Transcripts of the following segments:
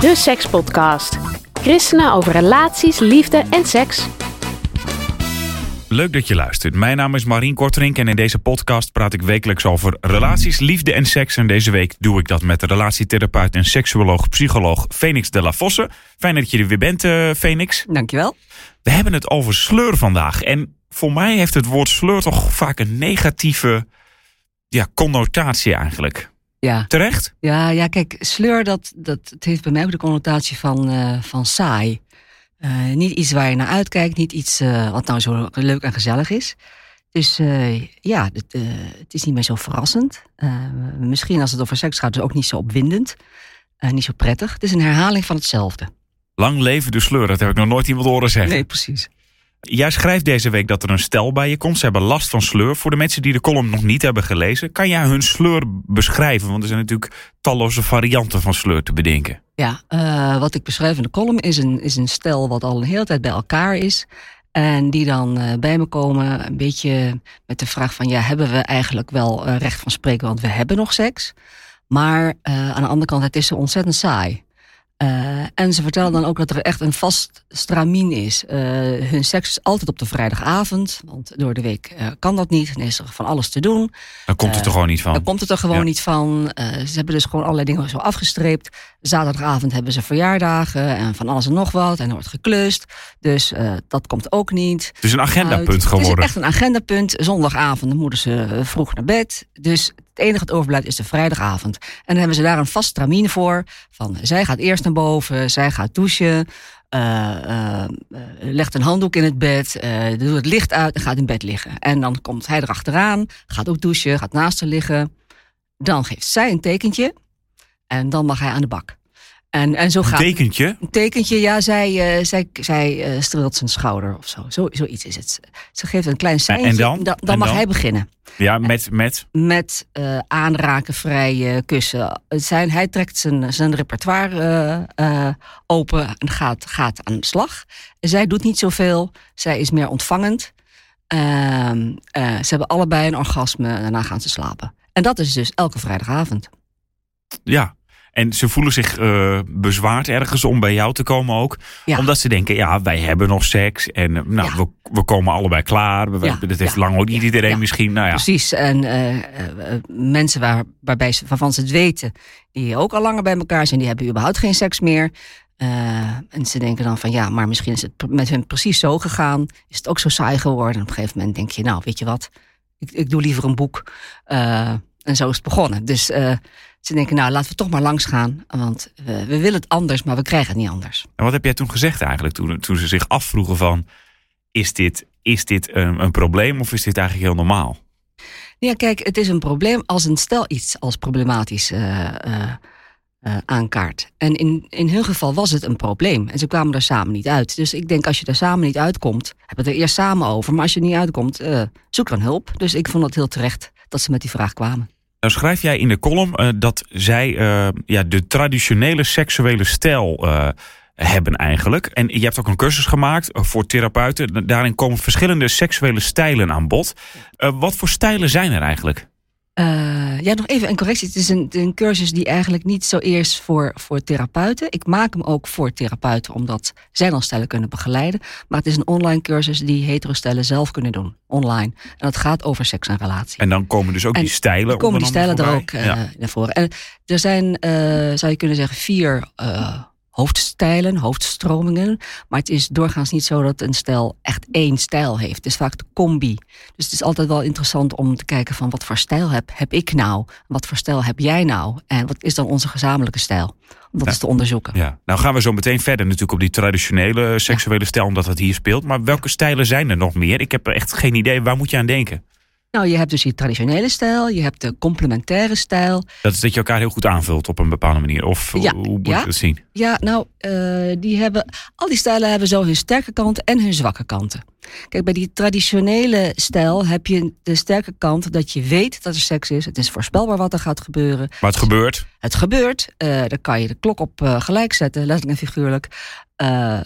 de Sekspodcast. Christenen over relaties, liefde en seks. Leuk dat je luistert. Mijn naam is Marien Kortrink en in deze podcast praat ik wekelijks over relaties, liefde en seks. En deze week doe ik dat met de relatietherapeut en seksuoloog, psycholoog Phoenix de la Vosse. Fijn dat je er weer bent, uh, Phoenix. Dankjewel. We hebben het over sleur vandaag. En voor mij heeft het woord sleur toch vaak een negatieve ja, connotatie eigenlijk. Ja. Terecht? Ja, ja, kijk, sleur, dat, dat, het heeft bij mij ook de connotatie van, uh, van saai. Uh, niet iets waar je naar uitkijkt, niet iets uh, wat nou zo leuk en gezellig is. Dus ja, het, het, is niet meer zo verrassend. misschien als het over seks gaat, is het ook niet zo opwindend. niet zo prettig. Het is een herhaling van hetzelfde. Lang leven de sleur, dat heb ik nog nooit iemand horen zeggen. Nee, precies. Jij schrijft deze week dat er een stel bij je komt. Ze hebben last van sleur. Voor de mensen die de column nog niet hebben gelezen, kan jij hun sleur beschrijven? Want er zijn natuurlijk talloze varianten van sleur te bedenken. Ja, uh, wat ik beschrijf in de column is een, is een stel wat al een hele tijd bij elkaar is. En die dan uh, bij me komen, een beetje met de vraag van... ja, hebben we eigenlijk wel uh, recht van spreken, want we hebben nog seks. Maar aan de andere kant, het is zo ontzettend saai. Uh, en ze vertellen dan ook dat er echt een vast stramien is. Uh, hun seks is altijd op de vrijdagavond, want door de week uh, kan dat niet. Dan is er van alles te doen. Dan komt het er gewoon niet van. Dan komt het er gewoon ja. niet van. ze hebben dus gewoon allerlei dingen zo afgestreept. Zaterdagavond hebben ze verjaardagen en van alles en nog wat. En er wordt geklust. Dus dat komt ook niet. Het is een agendapunt geworden. Het is echt een agendapunt. Zondagavond moeten ze vroeg naar bed. Dus het enige dat overblijft is de vrijdagavond. En dan hebben ze daar een vast stramien voor. Van zij gaat eerst naar boven, zij gaat douchen. Uh, uh, legt een handdoek in het bed, doet het licht uit en gaat in bed liggen. En dan komt hij erachteraan, gaat ook douchen, gaat naast haar liggen. Dan geeft zij een tekentje en dan mag hij aan de bak. En, en zo een gaat tekentje? Een tekentje, ja, zij, uh, zij, zij uh, streelt zijn schouder of zo. zo. Zoiets is het. Ze geeft een klein seintje. En dan? Dan, dan en mag dan? hij beginnen. Ja, met? Met, met uh, aanraken, vrij kussen. Zijn, hij trekt zijn, zijn repertoire open en gaat, gaat aan de slag. Zij doet niet zoveel. Zij is meer ontvangend. Ehm, ze hebben allebei een orgasme en daarna gaan ze slapen. En dat is dus elke vrijdagavond. Ja, en ze voelen zich uh, bezwaard ergens om bij jou te komen ook. Ja. Omdat ze denken, ja, wij hebben nog seks. En uh, nou, Ja. we, we komen allebei klaar. We, Ja. Dat heeft lang ook niet iedereen misschien. Nou ja, Precies. En eh, eh, eh, mensen waar, waarbij ze, waarvan ze het weten, die ook al langer bij elkaar zijn, die hebben überhaupt geen seks meer. Eh, en ze denken dan van ja, maar misschien is het met hen precies zo gegaan. Is het ook zo saai geworden. En op een gegeven moment denk je, nou, weet je wat, ik, ik doe liever een boek. En zo is het begonnen. Dus eh, ze denken, nou, laten we toch maar langs gaan. Want we, we willen het anders, maar we krijgen het niet anders. En wat heb jij toen gezegd eigenlijk? Toen, toen ze zich afvroegen van, is dit, is dit een, een probleem of is dit eigenlijk heel normaal? Ja, kijk, het is een probleem als een stel iets als problematisch eh, eh, aankaart. En in, in hun geval was het een probleem. En ze kwamen er samen niet uit. Dus ik denk, als je er samen niet uitkomt, hebben we het er eerst samen over. Maar als je er niet uitkomt, eh, zoek dan hulp. Dus ik vond het heel terecht dat ze met die vraag kwamen. Nou schrijf jij in de column eh, dat zij eh, ja, de traditionele seksuele stijl eh, hebben eigenlijk. En je hebt ook een cursus gemaakt voor therapeuten. Daarin komen verschillende seksuele stijlen aan bod. Wat voor stijlen zijn er eigenlijk? Uh, ja, nog even een correctie. Het is een, een, cursus die eigenlijk niet zo eerst voor, voor therapeuten. Ik maak hem ook voor therapeuten, omdat zij dan stellen kunnen begeleiden. Maar het is een online cursus die hetero-stellen zelf kunnen doen, online. En dat gaat over seks en relatie. En dan komen dus ook En die stijlen Dan komen die stijlen er ook uh, voorbij? naar voren. En er zijn, uh, zou je kunnen zeggen, vier hoofdstijlen, hoofdstromingen. Maar het is doorgaans niet zo dat een stijl echt één stijl heeft. Het is vaak de combi. Dus het is altijd wel interessant om te kijken van wat voor stijl heb, heb ik nou? Wat voor stijl heb jij nou? En wat is dan onze gezamenlijke stijl? Om dat Ja. eens te onderzoeken. Ja. Nou gaan we zo meteen verder natuurlijk op die traditionele seksuele stijl, omdat dat hier speelt. Maar welke stijlen zijn er nog meer? Ik heb echt geen idee. Waar moet je aan denken? Nou, je hebt dus die traditionele stijl, je hebt de complementaire stijl. Dat is dat je elkaar heel goed aanvult op een bepaalde manier. Of Ja, hoe moet ja. je dat zien? Ja, nou, uh, die hebben, al die stijlen hebben zo hun sterke kanten en hun zwakke kanten. Kijk, bij die traditionele stijl heb je de sterke kant dat je weet dat er seks is. Het is voorspelbaar wat er gaat gebeuren. Maar het gebeurt. Het gebeurt. Uh, daar kan je de klok op uh, gelijk zetten, letterlijk en figuurlijk. Uh,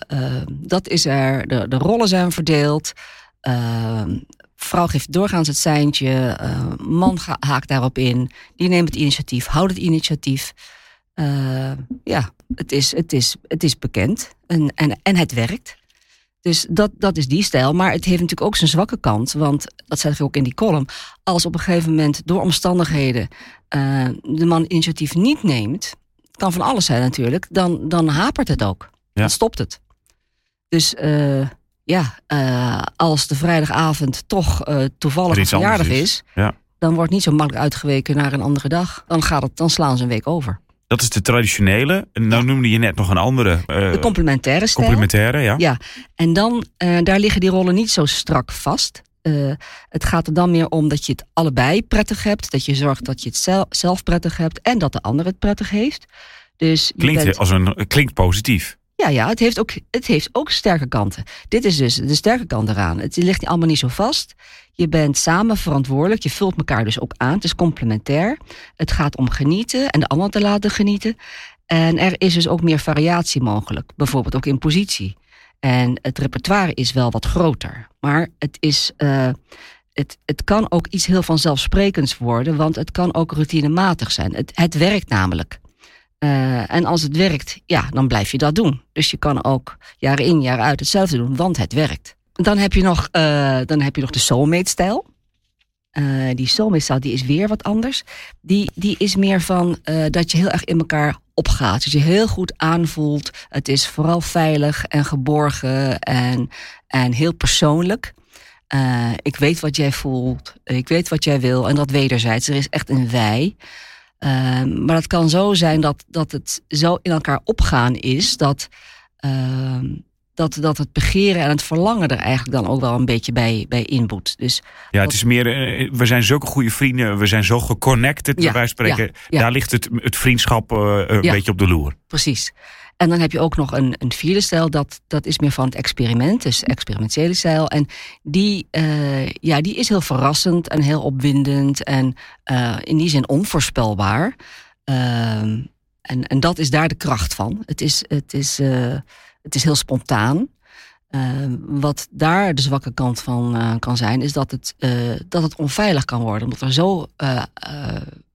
dat is er. De, de rollen zijn verdeeld. Vrouw geeft doorgaans het seintje. man haakt daarop in. Die neemt het initiatief, houdt het initiatief. Uh, ja, het is, het is, het is bekend en, en, en het werkt. Dus dat, dat is die stijl. Maar het heeft natuurlijk ook zijn zwakke kant. Want dat zeg ik ook in die column. Als op een gegeven moment door omstandigheden uh, de man initiatief niet neemt. Kan van alles zijn natuurlijk. Dan, dan hapert het ook. Ja. Dan stopt het. Dus uh, ja, uh, als de vrijdagavond toch toevallig een verjaardag is. is ja. Dan wordt niet zo makkelijk uitgeweken naar een andere dag. Dan, gaat het, dan slaan ze een week over. Dat is de traditionele. Nou noemde je net nog een andere. Uh, de complementaire stijl. Complementaire, ja. Ja, en dan, daar liggen die rollen niet zo strak vast. Het gaat er dan meer om dat je het allebei prettig hebt. Dat je zorgt dat je het zelf, zelf prettig hebt. En dat de ander het prettig heeft. Dus klinkt, bent... als een, klinkt positief. Ja, ja het, heeft ook, het heeft ook sterke kanten. Dit is dus de sterke kant eraan. Het ligt allemaal niet zo vast. Je bent samen verantwoordelijk. Je vult elkaar dus ook aan. Het is complementair. Het gaat om genieten en de ander te laten genieten. En er is dus ook meer variatie mogelijk. Bijvoorbeeld ook in positie. En het repertoire is wel wat groter. Maar het is. Uh, het, het kan ook iets heel vanzelfsprekends worden, want het kan ook routinematig zijn. Het, het werkt namelijk. Uh, en als het werkt, ja, dan blijf je dat doen. Dus je kan ook jaar in, jaar uit hetzelfde doen, want het werkt. Dan heb je nog, uh, dan heb je nog de soulmate-stijl. Uh, die soulmate-stijl die is weer wat anders. Die, die is meer van dat je heel erg in elkaar opgaat. Dus je heel goed aanvoelt. Het is vooral veilig en geborgen en, en heel persoonlijk. ik weet wat jij voelt. Ik weet wat jij wil. En dat wederzijds. Er is echt een wij. Ehm, maar het kan zo zijn dat, dat het zo in elkaar opgaan is dat, uh, dat, dat het begeren en het verlangen er eigenlijk dan ook wel een beetje bij, bij inboet. Dus ja, het is meer, uh, we zijn zulke goede vrienden, we zijn zo geconnected, ja, wij spreken. Ja, Daar ligt het, het vriendschap uh, een beetje op de loer. Precies. En dan heb je ook nog een, een vierde stijl, dat, dat is meer van het experiment, dus experimentele stijl. En die, uh, ja, die is heel verrassend en heel opwindend en uh, in die zin onvoorspelbaar. Uh, en, en dat is daar de kracht van. Het is, het is, uh, het is heel spontaan. wat daar de zwakke kant van kan zijn, is dat het, dat het onveilig kan worden. Omdat er zo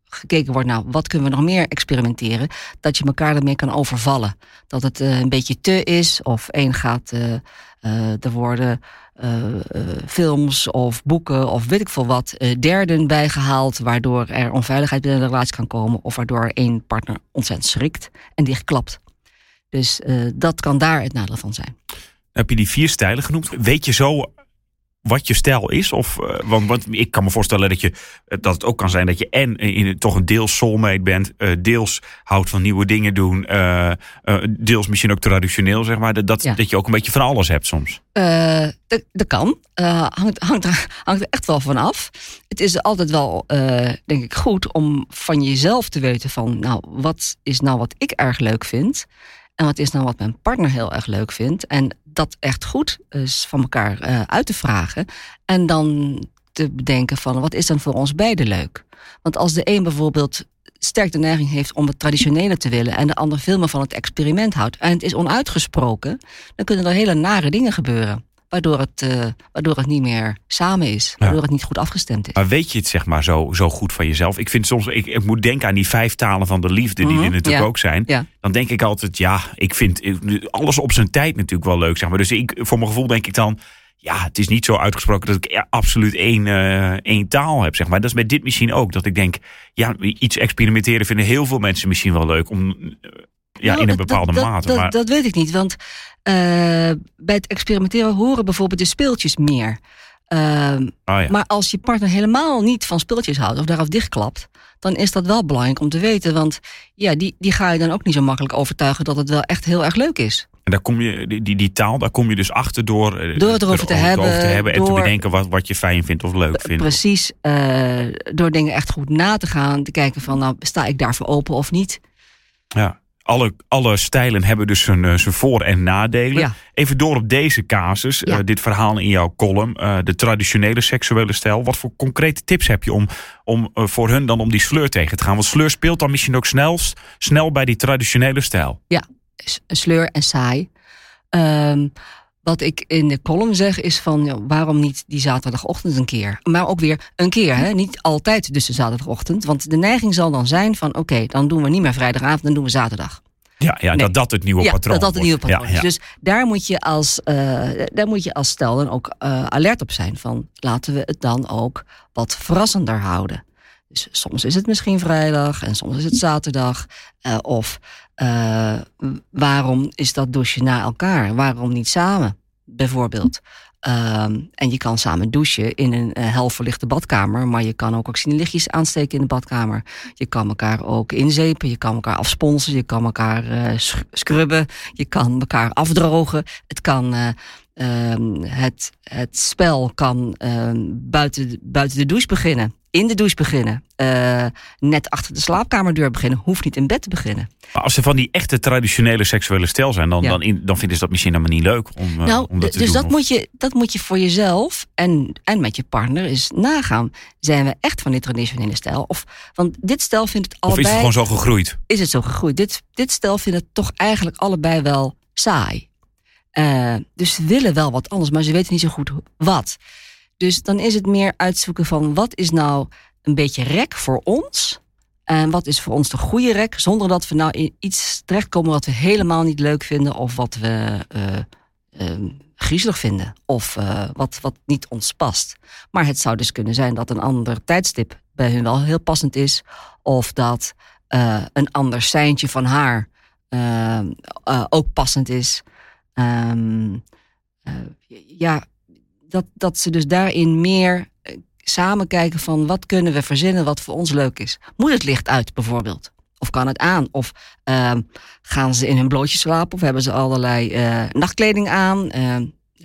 gekeken wordt, nou, wat kunnen we nog meer experimenteren? Dat je elkaar ermee kan overvallen. Dat het uh, een beetje te is, of één gaat, uh, uh, er worden films of boeken of weet ik veel wat, derden bijgehaald, waardoor er onveiligheid binnen de relatie kan komen, of waardoor één partner ontzettend schrikt en dichtklapt. Dus dat kan daar het nadeel van zijn. Heb je die vier stijlen genoemd? Weet je zo wat je stijl is? Of, uh, want, want, ik kan me voorstellen dat, je, dat het ook kan zijn dat je en in, toch een deels soulmate bent, uh, deels houdt van nieuwe dingen doen, uh, deels misschien ook traditioneel, zeg maar. Dat, dat je ook een beetje van alles hebt soms. dat, dat kan. hangt, hangt, hangt er echt wel van af. Het is altijd wel, denk ik, goed om van jezelf te weten van, nou, wat is nou wat ik erg leuk vind? En wat is nou wat mijn partner heel erg leuk vindt? En dat echt goed is van elkaar uh, uit te vragen. En dan te bedenken van wat is dan voor ons beiden leuk? Want als de een bijvoorbeeld sterk de neiging heeft om het traditionele te willen en de ander veel meer van het experiment houdt en het is onuitgesproken, dan kunnen er hele nare dingen gebeuren waardoor het, uh, waardoor het niet meer samen is. Waardoor het niet goed afgestemd is. Maar weet je het zeg maar zo, zo goed van jezelf? Ik vind soms, ik, ik moet denken aan die vijf talen van de liefde, die mm -hmm. er natuurlijk ook zijn. Ja. Dan denk ik altijd, ja, ik vind alles op zijn tijd natuurlijk wel leuk, zeg maar. Dus ik, voor mijn gevoel denk ik dan, ja, het is niet zo uitgesproken dat ik absoluut één, uh, één taal heb, zeg maar. Dat is met dit misschien ook. Dat ik denk, ja, iets experimenteren vinden heel veel mensen misschien wel leuk. Om, ja, nou, in een bepaalde dat, mate. Dat, maar... dat weet ik niet, want uh, bij het experimenteren horen bijvoorbeeld de speeltjes meer. Uh, oh ja. Maar als je partner helemaal niet van speeltjes houdt of daaraf dichtklapt, dan is dat wel belangrijk om te weten. Want ja, die, die ga je dan ook niet zo makkelijk overtuigen dat het wel echt heel erg leuk is. En daar kom je, die, die taal, daar kom je dus achter door, eh, door het erover te, hebben, te hebben. en te bedenken wat, wat je fijn vindt of leuk vindt. Precies, uh, door dingen echt goed na te gaan. Te kijken van, nou, sta ik daarvoor open of niet? Ja alle, alle stijlen hebben dus zijn, uh, zijn voor- en nadelen. Ja. Even door op deze casus, ja. uh, dit verhaal in jouw column. Uh, de traditionele seksuele stijl. Wat voor concrete tips heb je om, om voor hun dan om die sleur tegen te gaan? Want sleur speelt dan misschien ook snel, snel bij die traditionele stijl. Ja, sleur en saai. Um, wat ik in de column zeg is van ja, waarom niet die zaterdagochtend een keer? Maar ook weer een keer, hè? niet altijd dus de zaterdagochtend. Want de neiging zal dan zijn van oké, dan doen we niet meer vrijdagavond, dan doen we zaterdag. Ja, ja Nee. dat dat het nieuwe ja, patroon dat dat het nieuwe patroon is. Ja, ja. Dus daar moet je als, eh, daar moet je als stel dan ook eh, alert op zijn. Van laten we het dan ook wat verrassender houden. Dus soms is het misschien vrijdag en soms is het zaterdag. Eh, of waarom is dat douchen na elkaar? Waarom niet samen, bijvoorbeeld? Ehm, en je kan samen douchen in een uh, helverlichte badkamer, maar je kan ook oxidelichtjes aansteken in de badkamer. Je kan elkaar ook inzepen, je kan elkaar afsponsen, je kan elkaar uh, scrubben, je kan elkaar afdrogen. Het kan. Uh, um, het, het spel kan um, buiten, buiten de douche beginnen, in de douche beginnen, uh, net achter de slaapkamerdeur beginnen, hoeft niet in bed te beginnen. Maar als ze van die echte traditionele seksuele stijl zijn, dan, ja. dan, in, dan vinden ze dat misschien helemaal niet leuk om, uh, nou, om dat te dus doen. dat of... moet, je, dat moet je voor jezelf en, en met je partner eens nagaan. Zijn we echt van die traditionele stijl? Of, want dit stel vindt het allebei... Of is het gewoon zo gegroeid? Is het zo gegroeid? Dit, dit stel vindt het toch eigenlijk allebei wel saai. Uh, dus ze willen wel wat anders, maar ze weten niet zo goed wat. Dus dan is het meer uitzoeken van wat is nou een beetje rek voor ons. En wat is voor ons de goede rek, zonder dat we nou in iets terechtkomen wat we helemaal niet leuk vinden of wat we uh, griezelig vinden of uh, wat, wat niet ons past. Maar het zou dus kunnen zijn dat een ander tijdstip bij hun wel heel passend is, of dat uh, een ander seintje van haar uh, ook passend is. Um, ja, dat, dat ze dus daarin meer uh, samen kijken van wat kunnen we verzinnen wat voor ons leuk is. Moet het licht uit bijvoorbeeld? Of kan het aan? Of uh, gaan ze in hun blootje slapen? Of hebben ze allerlei uh, nachtkleding aan?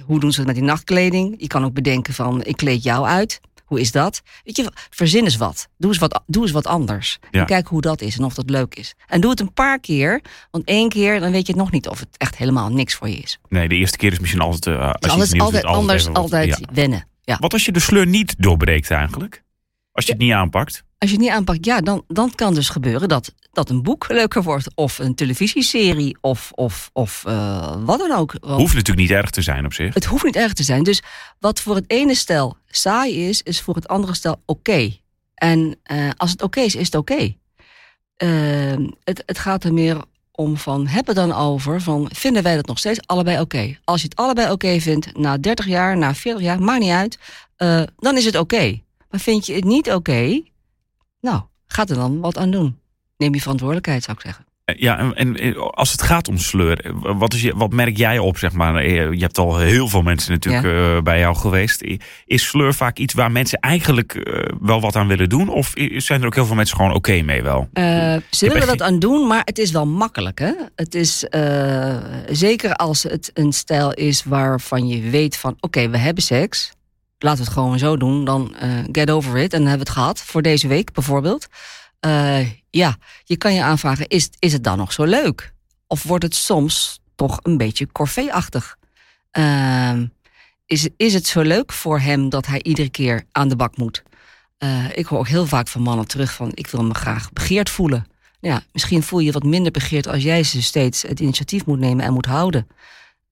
hoe doen ze het met die nachtkleding? Je kan ook bedenken van ik kleed jou uit. Hoe is dat? Weet je, verzin eens wat. Doe eens wat, doe eens wat anders. Ja. En kijk hoe dat is en of dat leuk is. En doe het een paar keer. Want één keer, dan weet je het nog niet of het echt helemaal niks voor je is. Nee, de eerste keer is misschien altijd... Uh, als alles, je altijd doet, anders, altijd ja. wennen. Ja. Wat als je de sleur niet doorbreekt eigenlijk? Als je het niet aanpakt? Als je het niet aanpakt, ja, dan, dan kan dus gebeuren dat, dat een boek leuker wordt. Of een televisieserie, of, of, of uh, wat dan ook. Hoeft natuurlijk niet erg te zijn op zich. Het hoeft niet erg te zijn. Dus wat voor het ene stel saai is, is voor het andere stel oké. En uh, als het oké is, is het oké. Uh, het, het gaat er meer om van, hebben dan over van, vinden wij dat nog steeds allebei oké? Als je het allebei oké vindt, na 30 jaar, na 40 jaar, maakt niet uit, uh, dan is het oké. Maar vind je het niet oké, nou, ga er dan wat aan doen. Neem je verantwoordelijkheid, zou ik zeggen. Ja, en, en als het gaat om sleur, wat, is je, wat merk jij op, zeg maar? Je hebt al heel veel mensen natuurlijk ja. uh, bij jou geweest. Is sleur vaak iets waar mensen eigenlijk uh, wel wat aan willen doen? Of zijn er ook heel veel mensen gewoon oké okay mee wel? Uh, ze willen dat aan doen, maar het is wel makkelijk, hè? Het is, zeker als het een stijl is waarvan je weet van... oké, okay, we hebben seks, laten we het gewoon zo doen. Dan get over it en dan hebben we het gehad voor deze week bijvoorbeeld. Ja, je kan je aanvragen, is, is het dan nog zo leuk? Of wordt het soms toch een beetje corvée-achtig? Uh, is, is het zo leuk voor hem dat hij iedere keer aan de bak moet? Uh, ik hoor ook heel vaak van mannen terug van... ik wil me graag begeerd voelen. Ja, misschien voel je je wat minder begeerd... als jij ze steeds het initiatief moet nemen en moet houden.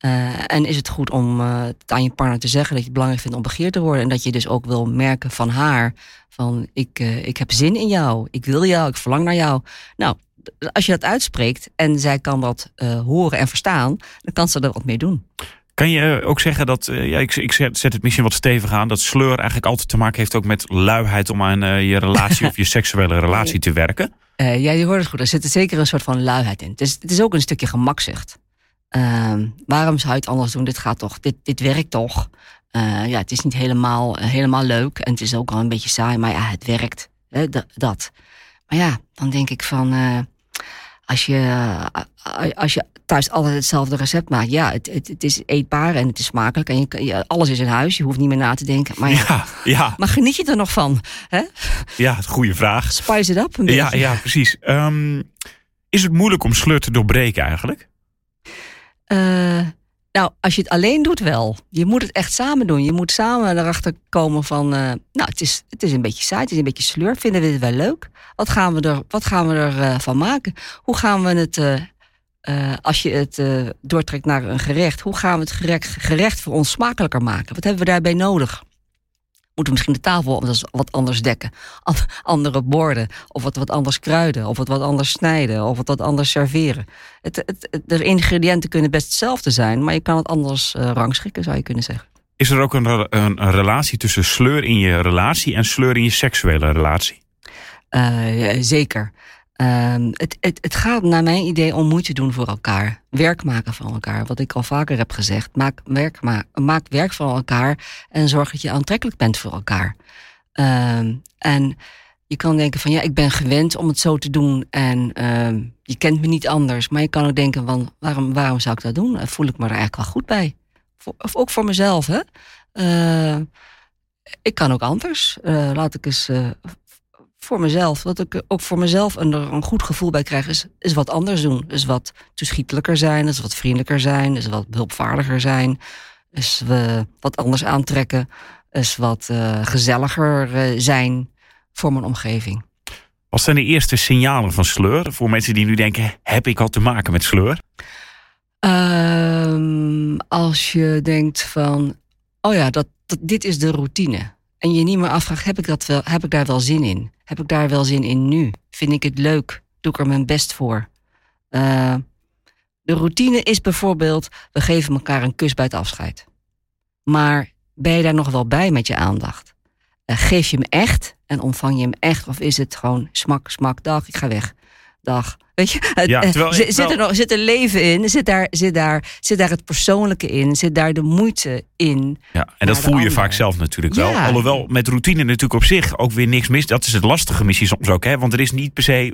Uh, en is het goed om uh, aan je partner te zeggen dat je het belangrijk vindt om begeerd te worden. En dat je dus ook wil merken van haar: van ik, uh, ik heb zin in jou, ik wil jou, ik verlang naar jou. Nou, als je dat uitspreekt en zij kan dat horen en verstaan, dan kan ze er wat mee doen. Kan je ook zeggen dat, ja, ik, ik zet het misschien wat stevig aan, dat sleur eigenlijk altijd te maken heeft ook met luiheid om aan je relatie of je seksuele relatie te werken? ja, je hoort het goed. Er zit zeker een soort van luiheid in. Het is, het is ook een stukje gemakzucht. Uh, waarom zou je het anders doen? Dit gaat toch, dit, dit werkt toch? Uh, ja, het is niet helemaal, uh, helemaal leuk en het is ook al een beetje saai, maar ja, het werkt. Hè, dat. Maar ja, dan denk ik van, uh, als, je, als je thuis altijd hetzelfde recept maakt, ja, het, het, het is eetbaar en het is smakelijk en je, je, alles is in huis, je hoeft niet meer na te denken. Maar, ja, ja, ja. maar geniet je er nog van? Hè? Ja, goede vraag. Spice it up een ja, beetje. Ja, precies. Um, is het moeilijk om sleur te doorbreken eigenlijk? Uh, nou, als je het alleen doet wel. Je moet het echt samen doen. Je moet samen erachter komen van... Uh, nou, het is, het is een beetje saai, het is een beetje sleur. Vinden we het wel leuk? Wat gaan we er, wat gaan we er uh, van maken? Hoe gaan we het als je het doortrekt naar een gerecht, hoe gaan we het gerecht, gerecht voor ons smakelijker maken? Wat hebben we daarbij nodig? Moeten misschien de tafel wat anders dekken? Andere borden, of wat, wat anders kruiden, of wat, wat anders snijden, of wat, wat anders serveren. Het, het, de ingrediënten kunnen best hetzelfde zijn, maar je kan het anders uh, rangschikken, zou je kunnen zeggen. Is er ook een, een, een, relatie tussen sleur in je relatie en sleur in je seksuele relatie? zeker. Um, het, het, het gaat naar mijn idee om moeite doen voor elkaar. Werk maken van elkaar. Wat ik al vaker heb gezegd. Maak werk, maak, maak werk van elkaar en zorg dat je aantrekkelijk bent voor elkaar. Um, en je kan denken van ja, ik ben gewend om het zo te doen en um, je kent me niet anders. Maar je kan ook denken van waarom, waarom zou ik dat doen? Voel ik me er eigenlijk wel goed bij? of ook voor mezelf, hè? Ik kan ook anders. Uh, laat ik eens uh, voor mezelf, wat ik ook voor mezelf een, een goed gevoel bij krijg, is, is wat anders doen. Is wat toeschietelijker zijn, is wat vriendelijker zijn, is wat hulpvaardiger zijn, is we wat anders aantrekken, is wat uh, gezelliger uh, zijn voor mijn omgeving. Wat zijn de eerste signalen van sleur voor mensen die nu denken: heb ik al te maken met sleur? Um, als je denkt van: oh ja, dat, dat, dit is de routine. En je niet meer afvraagt: heb ik, dat wel, heb ik daar wel zin in? Heb ik daar wel zin in nu? Vind ik het leuk? Doe ik er mijn best voor? Uh, de routine is bijvoorbeeld: we geven elkaar een kus bij het afscheid. Maar ben je daar nog wel bij met je aandacht? Uh, geef je hem echt en ontvang je hem echt? Of is het gewoon smak, smak, dag, ik ga weg. Dag, Weet je, ja, terwijl, zit, er nog, zit er leven in? Zit daar, zit, daar, zit daar het persoonlijke in? Zit daar de moeite in? Ja, en dat voel je vaak zelf natuurlijk wel. Alhoewel met routine natuurlijk op zich ook weer niks mis. Dat is het lastige missie soms ook. Hè? Want er is niet per se,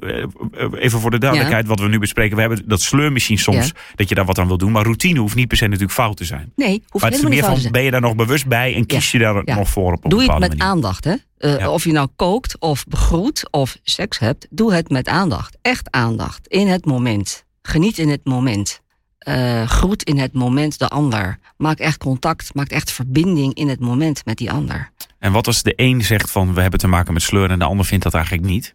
eh, even voor de duidelijkheid, wat we nu bespreken. We hebben dat sleurmachine soms, dat je daar wat aan wil doen. Maar routine hoeft niet per se natuurlijk fout te zijn. Nee, hoeft maar het is meer van, ben je daar nog bewust bij en kies je daar nog voor op een Doe je het met manier. aandacht, hè? Uh, Of je nou kookt of begroet of seks hebt, doe het met aandacht. Echt aandacht. In het moment. Geniet in het moment. Uh, groet in het moment de ander. Maak echt contact, maak echt verbinding in het moment met die ander. En wat als de een zegt van we hebben te maken met sleur en de ander vindt dat eigenlijk niet?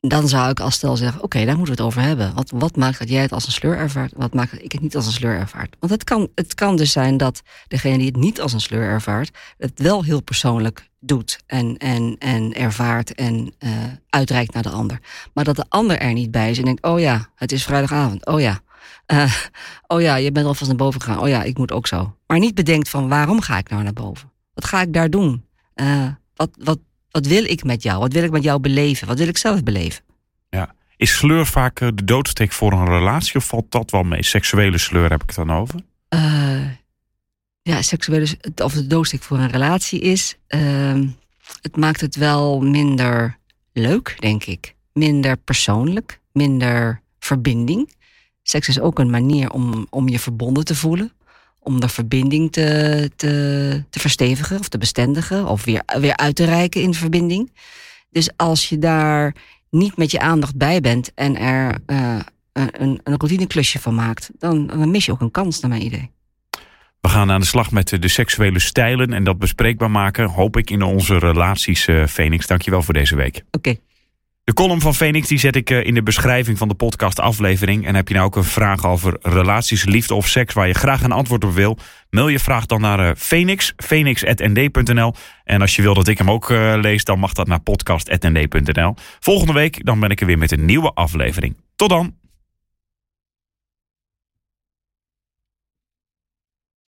Dan zou ik als stel zeggen, oké, daar moeten we het over hebben. Wat, wat maakt dat jij het als een sleur ervaart? Wat maakt dat ik het niet als een sleur ervaart? Want het kan, het kan dus zijn dat degene die het niet als een sleur ervaart... het wel heel persoonlijk doet en, en, en ervaart en uh, uitreikt naar de ander. Maar dat de ander er niet bij is en denkt, oh ja, het is vrijdagavond. Oh ja, uh, oh ja, je bent alvast naar boven gegaan. Oh ja, ik moet ook zo. Maar niet bedenkt van, waarom ga ik nou naar boven? Wat ga ik daar doen? Uh, wat, wat, wat wil ik met jou? Wat wil ik met jou beleven? Wat wil ik zelf beleven? Ja. Is sleur vaak de doodsteek voor een relatie of valt dat wel mee? Seksuele sleur heb ik het dan over? Uh, ja, seksuele of de doodsteek voor een relatie is. Uh, het maakt het wel minder leuk, denk ik. Minder persoonlijk, minder verbinding. Seks is ook een manier om, om je verbonden te voelen om de verbinding te, te, te verstevigen of te bestendigen of weer, weer uit te reiken in verbinding. Dus als je daar niet met je aandacht bij bent en er uh, een, een routineklusje van maakt, dan, dan mis je ook een kans, naar mijn idee. We gaan aan de slag met de seksuele stijlen en dat bespreekbaar maken, hoop ik, in onze relaties, uh, Phoenix. Dankjewel voor deze week. Oké. Okay. De column van Phoenix die zet ik in de beschrijving van de podcast aflevering. En heb je nou ook een vraag over relaties, liefde of seks waar je graag een antwoord op wil? Mail je vraag dan naar Phoenix, phoenix.nd.nl. En als je wil dat ik hem ook uh, lees, dan mag dat naar podcast.nd.nl. Volgende week dan ben ik er weer met een nieuwe aflevering. Tot dan!